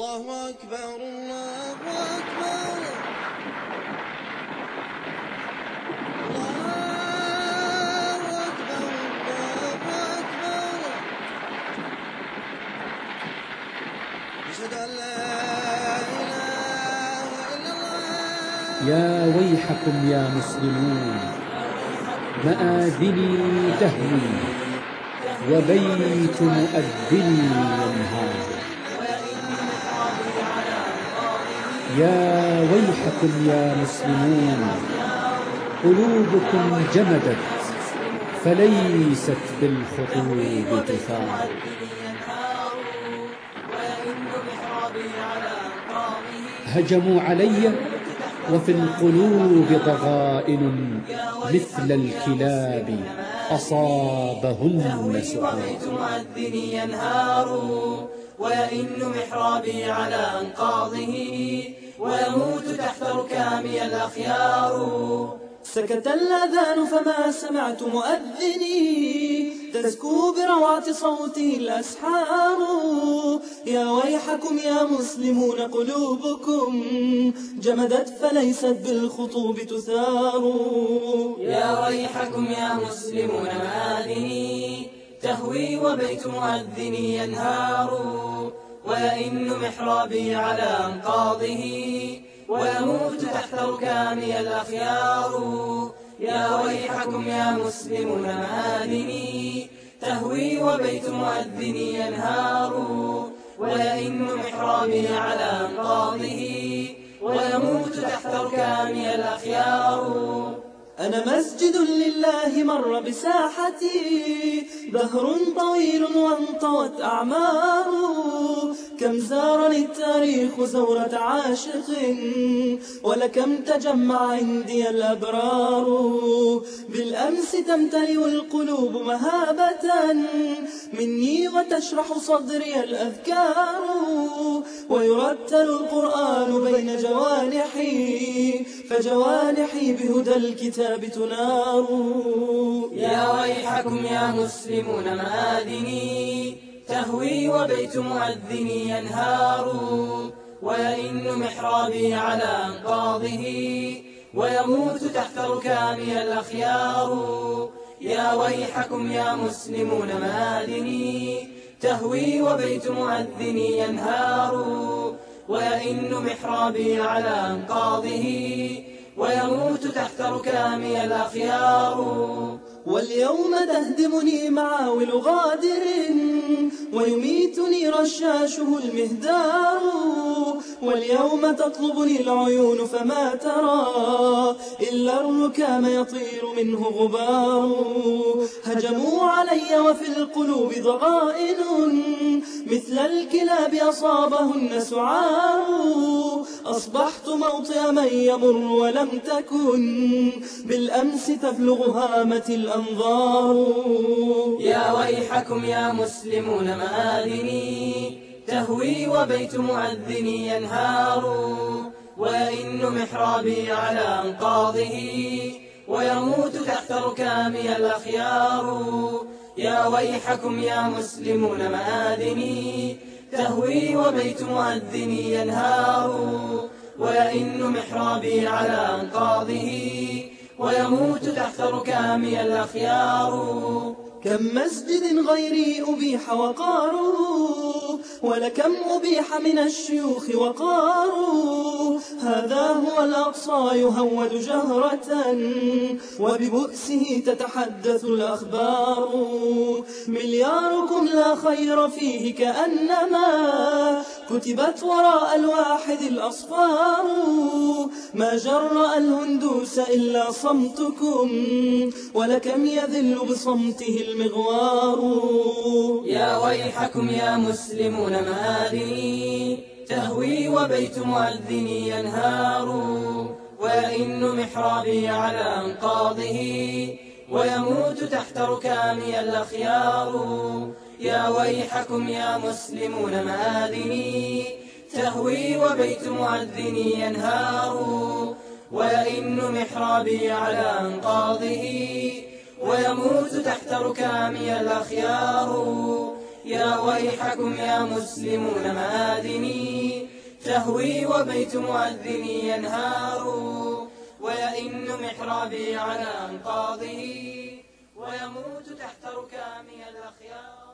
الله أكبر الله أكبر. الله أكبر الله أكبر. أشهد أن لا إله إلا الله. يا ويحكم يا مسلمون مآذني تهوي وبيت مؤذني ينهار يا ويحكم يا مسلمون قلوبكم جمدت فليست بالخطوب تثار هجموا علي وفي القلوب ضغائن مثل الكلاب أصابهن سعار محرابي على أنقاضه ويموت تحت ركامي الأخيار. سكت الأذان فما سمعت مؤذني. تزكو بروعة صوته الأسحار. يا ويحكم يا مسلمون قلوبكم. جمدت فليست بالخطوب تثار. يا ويحكم يا مسلمون مآذني تهوي وبيت مؤذني ينهار. ويئن محرابي على أنقاضه ويموت تحت ركامي الأخيار. يا ويحكم يا مسلمون مآذني تهوي وبيت مؤذني ينهار. ويئن محرابي على أنقاضه ويموت تحت ركامي الأخيار. أنا مسجد لله مر بساحتي دهر طويل وانطوت أعماره كم زارني التاريخ زورة عاشق ولكم تجمع عندي الأبرار. بالأمس تمتلئ القلوب مهابة مني وتشرح صدري الأذكار. ويرتل القرآن بين جوانحي فجوانحي بهدى الكتاب تنار. يا ويحكم يا مسلمون مآذني تهوي وبيت مؤذني ينهار ويئن محرابي على أنقاضه ويموت تحت ركامي الأخيار. يا ويحكم يا مسلمون مآذني تهوي وبيت مؤذني ينهار ويئن محرابي على أنقاضه ويموت تحت ركامي الأخيار. واليوم تهدمني معاول غادر ويميتني رشاشه المهدار واليوم تطلبني العيون فما ترى إلا الركام يطير منه غبار. هجموا علي وفي القلوب ضغائن مثل الكلاب أصابهن سعار. أصبحت موطئ من يمر ولم تكن بالأمس تبلغ هامة الأنظار. يا ويحكم يا مسلمون مآذني. تهوي وبيت مؤذني ينهار. ويئن محرابي على أنقاضه. ويموت تحت ركامي الأخيار. يا ويحكم يا مسلمون مآذني. تهوي وبيت مؤذني ينهار. ويئن محرابي على أنقاضه. ويموت تحت ركامي الأخيار. كم مسجد غيري أبيح وقاره ولكم أبيح من الشيوخ وقاره هذا هو الأقصى يهود جهرة وببؤسه تتحدث الأخبار. ملياركم لا خير فيه كأنما كتبت وراء الواحد الأصفار. ما جرأ الهندوس إلا صمتكم ولكم يذل بصمته المغوار. يا ويحكم يا مسلمون مآذني تهوي وبيت مؤذني ينهار. ويئن محرابي على أنقاضه ويموت تحت ركامي الأخيار. يا ويحكم يا مسلمون مآذني تهوي وبيت مؤذني ينهار. ويئن محرابي على أنقاضه ويموت تحت ركامي الأخيار. يا ويحكم يا مسلمون مآذني تهوي وبيت مؤذني ينهار. ويئن محرابي على أنقاضه ويموت تحت ركامي الأخيار.